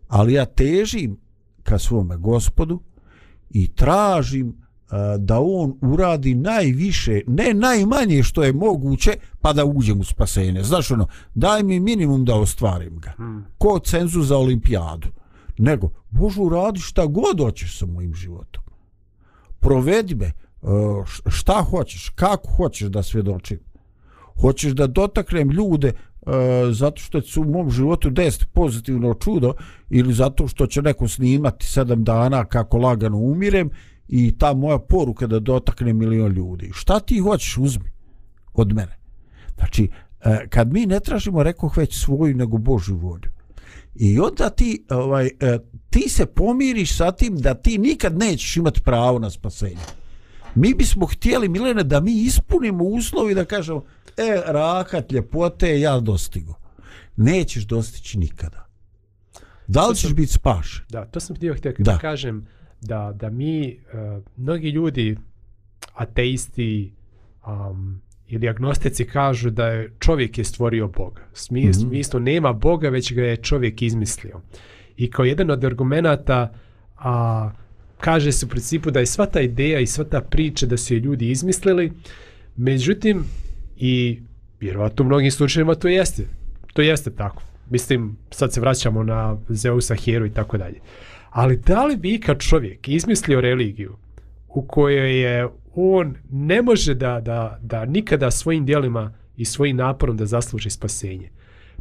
ali ja težim ka svome gospodu i tražim a, da on uradi najviše, ne najmanje što je moguće, pa da uđem u spasenje. Znaš ono, daj mi minimum da ostvarim ga. Ko cenzus za olimpijadu. Nego, Bože, uradi šta god hoćeš sa mojim životom. Provedi me, š- šta hoćeš, kako hoćeš da svjedočim. Hoćeš da dotaknem ljude E, zato što će u mom životu desiti pozitivno čudo ili zato što će neko snimati sedam dana kako lagano umirem i ta moja poruka da dotakne milion ljudi. Šta ti hoćeš uzmi od mene? Znači, e, kad mi ne tražimo, rekoh već svoju nego Božju volju. I onda ti, ovaj, e, ti se pomiriš sa tim da ti nikad nećeš imati pravo na spasenje. Mi bismo htjeli, Milene, da mi ispunimo uslovi da kažemo, e, rahat, ljepote, ja dostigo. Nećeš dostići nikada. Da li ćeš biti spašen? Da, to sam htio htio Da. da kažem da, da mi, uh, mnogi ljudi, ateisti um, ili agnostici kažu da je čovjek je stvorio Boga. Smi, mm. -hmm. Smislu nema Boga, već ga je čovjek izmislio. I kao jedan od argumenata a, kaže se u principu da je sva ta ideja i sva ta priča da su je ljudi izmislili, međutim i vjerovatno u mnogim slučajevima to jeste. To jeste tako. Mislim, sad se vraćamo na Zeusa, Heru i tako dalje. Ali da li bi ikad čovjek izmislio religiju u kojoj je on ne može da, da, da nikada svojim dijelima i svojim naporom da zasluži spasenje?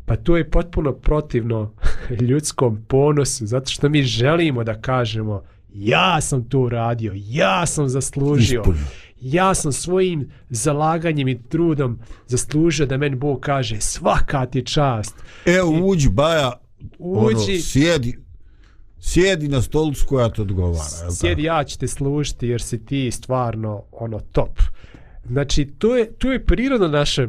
Pa to je potpuno protivno ljudskom ponosu, zato što mi želimo da kažemo ja sam to uradio, ja sam zaslužio, Ispunio. ja sam svojim zalaganjem i trudom zaslužio da meni Bog kaže svaka ti čast. Evo, uđi, Baja, ono, Uđi. sjedi, Sjedi na stolicu koja te odgovara. sjedi ja ću te slušati jer si ti stvarno ono top. Znači to je, to je prirodno naše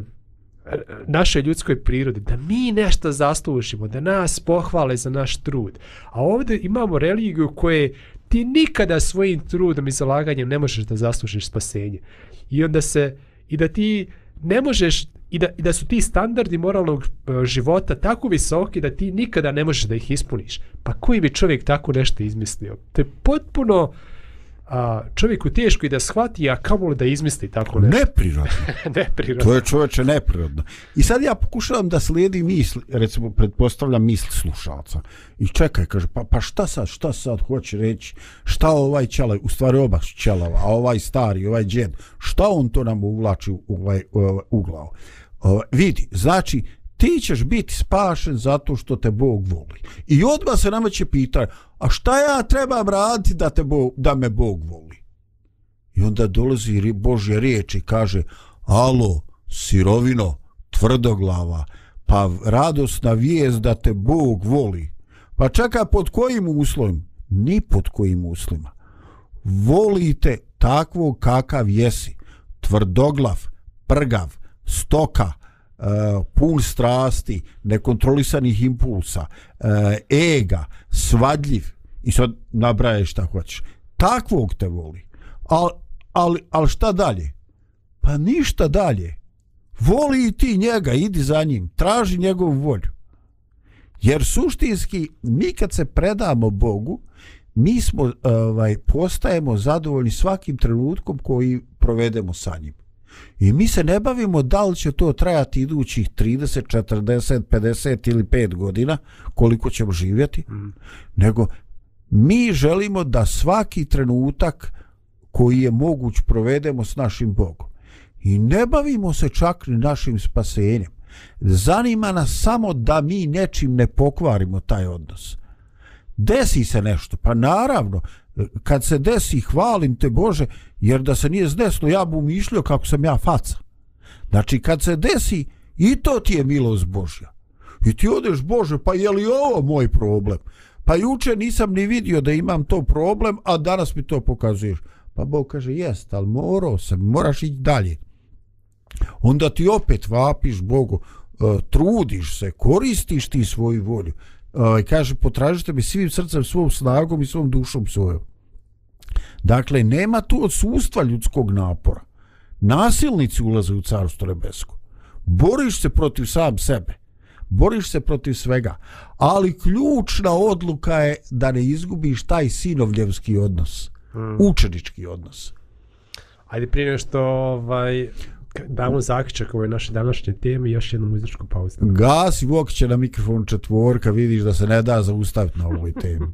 naše ljudskoj prirodi, da mi nešto zaslužimo, da nas pohvale za naš trud. A ovdje imamo religiju koje ti nikada svojim trudom i zalaganjem ne možeš da zaslužiš spasenje. I onda se, i da ti ne možeš, i da, i da su ti standardi moralnog e, života tako visoki da ti nikada ne možeš da ih ispuniš. Pa koji bi čovjek tako nešto izmislio? To je potpuno a, čovjeku teško i da shvati, a kamoli da izmisli tako nešto. Neprirodno. Neprirodno. To je čoveče neprirodno. I sad ja pokušavam da slijedim misli, recimo pretpostavljam misli slušalca. I čekaj, kaže, pa, pa šta sad, šta sad hoće reći, šta ovaj ćelav, u stvari oba su ćelava, a ovaj stari, ovaj džed, šta on to nam uvlači u ovaj, u u glavu? O, vidi, znači, ti ćeš biti spašen zato što te Bog voli. I odmah se nama će pitati, a šta ja trebam raditi da, te Bog, da me Bog voli? I onda dolazi Božja riječ i kaže, alo, sirovino, tvrdoglava, pa radosna vijest da te Bog voli. Pa čeka pod kojim uslovima? Ni pod kojim uslovima. Volite takvog kakav jesi. Tvrdoglav, prgav, stoka, Eh, pun strasti, nekontrolisanih impulsa, eh, ega, svadljiv i sad nabraješ šta hoćeš. Takvog te voli. Al, ali, šta dalje? Pa ništa dalje. Voli i ti njega, idi za njim, traži njegovu volju. Jer suštinski, mi kad se predamo Bogu, mi smo, ovaj, postajemo zadovoljni svakim trenutkom koji provedemo sa njim. I mi se ne bavimo da li će to trajati idućih 30, 40, 50 ili 5 godina, koliko ćemo živjeti, mm. nego mi želimo da svaki trenutak koji je moguć provedemo s našim Bogom. I ne bavimo se čak ni našim spasenjem. Zanima nas samo da mi nečim ne pokvarimo taj odnos. Desi se nešto, pa naravno, kad se desi, hvalim te Bože, jer da se nije zdeslo, ja bi umišljio kako sam ja faca. Znači, kad se desi, i to ti je milost Božja. I ti odeš, Bože, pa je li ovo moj problem? Pa juče nisam ni vidio da imam to problem, a danas mi to pokazuješ. Pa Bog kaže, jest, ali morao sam, moraš ići dalje. Onda ti opet vapiš Bogu, e, trudiš se, koristiš ti svoju volju. Uh, kaže, potražite mi svim srcem, svom snagom i svom dušom svojom. Dakle, nema tu odsustva ljudskog napora. Nasilnici ulaze u carstvo nebesko. Boriš se protiv sam sebe. Boriš se protiv svega. Ali ključna odluka je da ne izgubiš taj sinovljevski odnos. Hmm. Učenički odnos. Ajde prije nego što ovaj, damo zaključak ovoj naše današnje teme još jednu muzičku pauzu. Gasi Vokića na mikrofon četvorka, vidiš da se ne da zaustaviti na ovoj temi.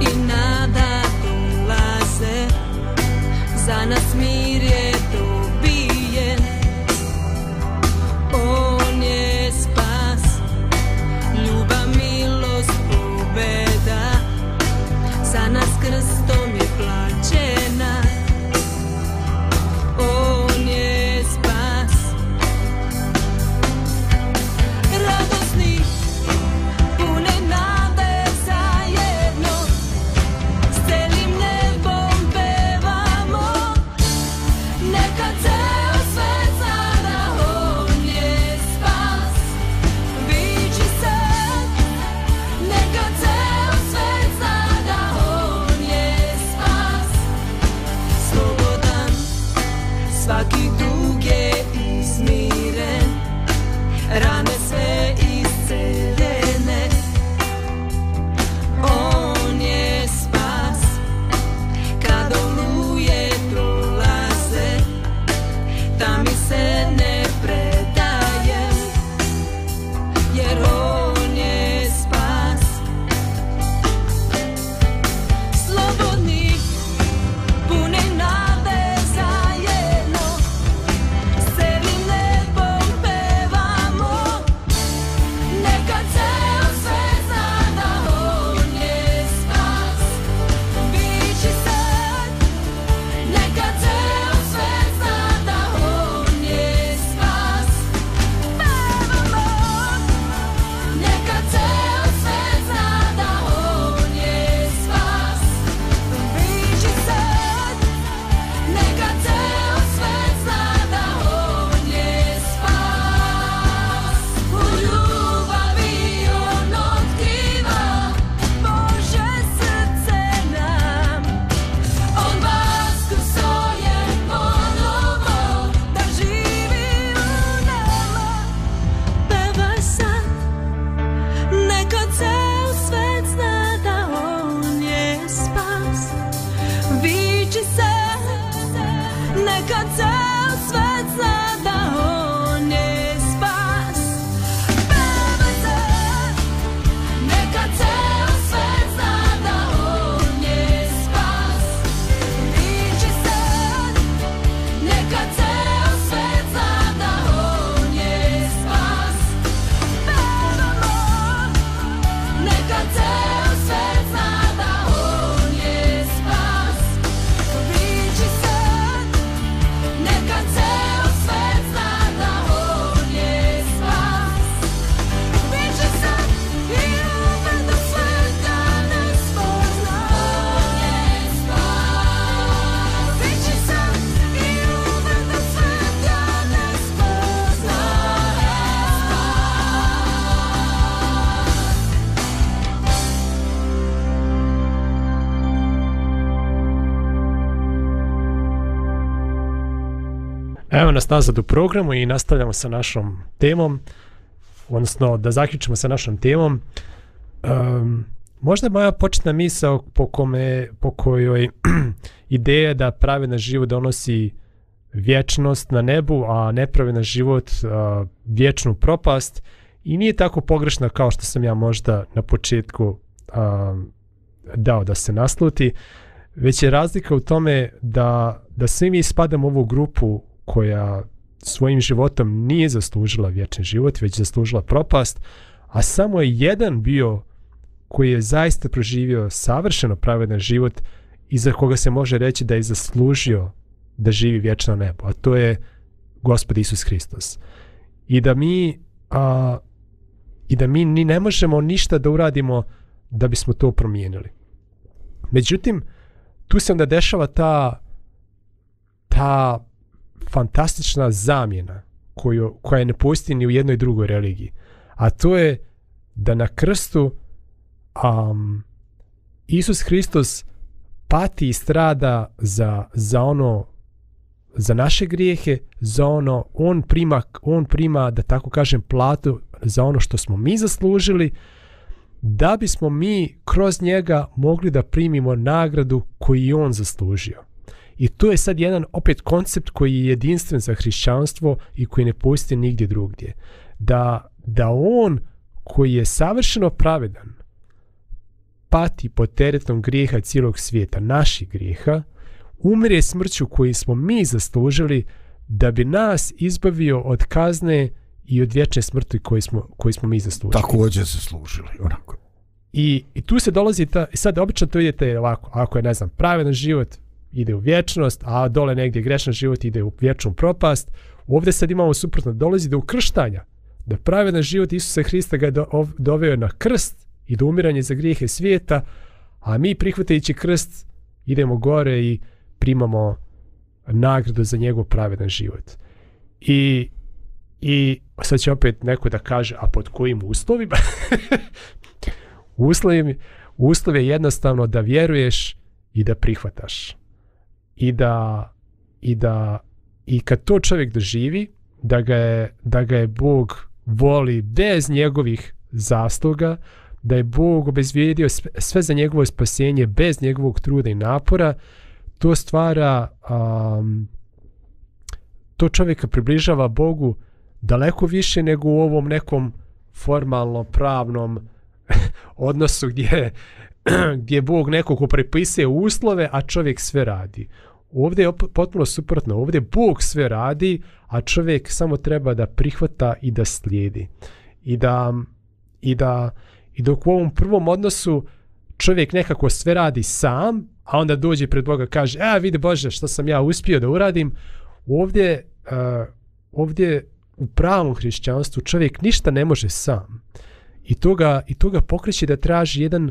I Za nas mir nas nazad u programu i nastavljamo sa našom temom, odnosno da zaključimo sa našom temom. Um, možda moja početna misao po, kome, po kojoj ideja da pravedna život donosi vječnost na nebu, a nepravedan život uh, vječnu propast i nije tako pogrešna kao što sam ja možda na početku uh, dao da se nasluti, već je razlika u tome da, da svi mi spadamo u ovu grupu koja svojim životom nije zaslužila vječni život, već zaslužila propast, a samo je jedan bio koji je zaista proživio savršeno pravedan život i za koga se može reći da je zaslužio da živi vječno nebo, a to je Gospod Isus Hristos. I da mi a, i da mi ni ne možemo ništa da uradimo da bismo to promijenili. Međutim, tu se onda dešava ta ta fantastična zamjena koju, koja ne postoji ni u jednoj drugoj religiji. A to je da na krstu um, Isus Hristos pati i strada za, za ono za naše grijehe, za ono on prima, on prima da tako kažem platu za ono što smo mi zaslužili da bismo mi kroz njega mogli da primimo nagradu koju on zaslužio. I to je sad jedan opet koncept koji je jedinstven za hrišćanstvo i koji ne postoji nigdje drugdje. Da, da on koji je savršeno pravedan pati pod teretom grijeha cijelog svijeta, naših grijeha, umire smrću koju smo mi zaslužili da bi nas izbavio od kazne i od vječne smrti koji smo, koji smo mi zaslužili. Također se služili, onako. I, I tu se dolazi, ta, sad obično to idete ovako, ako je, ne znam, pravedan život, ide u vječnost, a dole negdje grešan život ide u vječnu propast. Ovdje sad imamo suprotno, dolazi do ukrštanja, da pravedan život Isusa Hrista ga je do, ov, doveo na krst i do umiranja za grijehe svijeta, a mi prihvatajući krst idemo gore i primamo nagradu za njegov pravedan život. I, i sad će opet neko da kaže, a pod kojim uslovima? Uslovi, uslov je jednostavno da vjeruješ i da prihvataš. I da, i da i kad to čovjek doživi, da ga je, da ga je Bog voli bez njegovih zasluga, da je Bog obezvijedio sve za njegovo spasenje bez njegovog truda i napora, to stvara um, to čovjeka približava Bogu daleko više nego u ovom nekom formalno pravnom odnosu gdje, gdje Bog nekog ko prepisuje uslove, a čovjek sve radi. Ovdje je potpuno suprotno. Ovdje Bog sve radi, a čovjek samo treba da prihvata i da slijedi. I da, i da i dok u ovom prvom odnosu čovjek nekako sve radi sam, a onda dođe pred Boga kaže, a vidi Bože što sam ja uspio da uradim, ovdje, uh, ovdje u pravom hrišćanstvu čovjek ništa ne može sam. I toga, i toga pokreće da traži jedan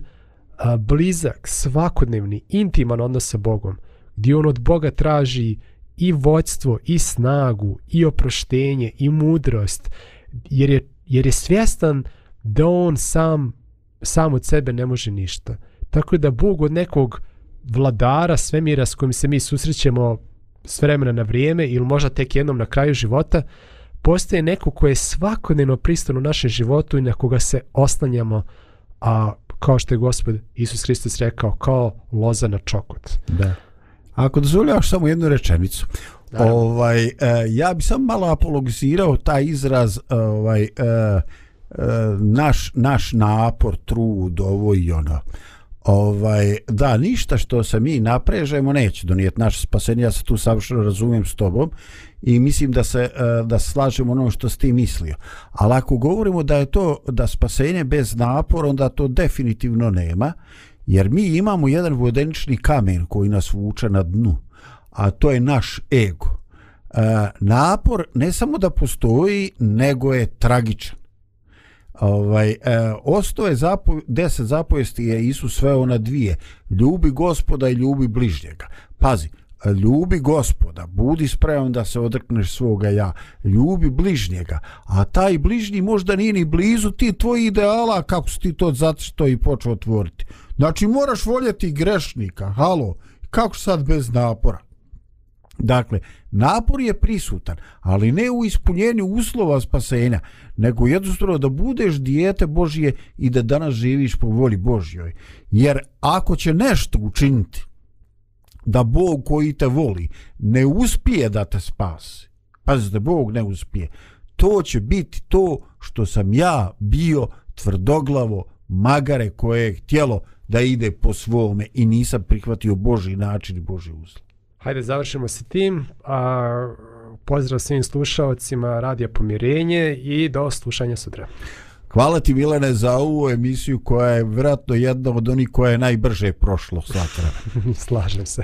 a, blizak, svakodnevni, intiman odnos sa Bogom, gdje on od Boga traži i vođstvo, i snagu, i oproštenje, i mudrost, jer je, jer je svjestan da on sam, sam od sebe ne može ništa. Tako da Bog od nekog vladara svemira s kojim se mi susrećemo s vremena na vrijeme ili možda tek jednom na kraju života, postaje neko ko je svakodnevno pristan u našem životu i na koga se oslanjamo, a kao što je gospod Isus Hristos rekao, kao loza na čokot. Da. Ako dozvoljavaš samo jednu rečenicu, Naravno. ovaj, e, ja bi sam malo apologizirao taj izraz ovaj, e, e, naš, naš napor, trud, ovo i ono. Ovaj, da, ništa što se mi naprežemo neće donijeti naše spasenje, ja se tu savršeno razumijem s tobom i mislim da se e, da slažemo ono što si ti mislio. Ali ako govorimo da je to da spasenje bez napora, onda to definitivno nema, jer mi imamo jedan vodenični kamen koji nas vuče na dnu, a to je naš ego. E, napor ne samo da postoji, nego je tragičan. Ovaj, e, osto je zapo, deset zapovesti je Isus sveo na dvije. Ljubi gospoda i ljubi bližnjega. Pazi, ljubi gospoda, budi spreman da se odrkneš svoga ja, ljubi bližnjega, a taj bližnji možda nije ni blizu ti tvoji ideala kako si ti to zato i počeo otvoriti. Znači moraš voljeti grešnika, halo, kako sad bez napora? Dakle, napor je prisutan, ali ne u ispunjenju uslova spasenja, nego jednostavno da budeš dijete Božije i da danas živiš po volji Božjoj. Jer ako će nešto učiniti da Bog koji te voli ne uspije da te spasi, pazite, Bog ne uspije, to će biti to što sam ja bio tvrdoglavo magare koje je htjelo da ide po svome i nisam prihvatio Boži način i Boži uslov. Hajde, završimo se tim. A, pozdrav svim slušalcima Radija Pomirenje i do slušanja sutra. Hvala ti Milene za ovu emisiju koja je vjerojatno jedna od onih koja je najbrže prošlo satra. Slažem se.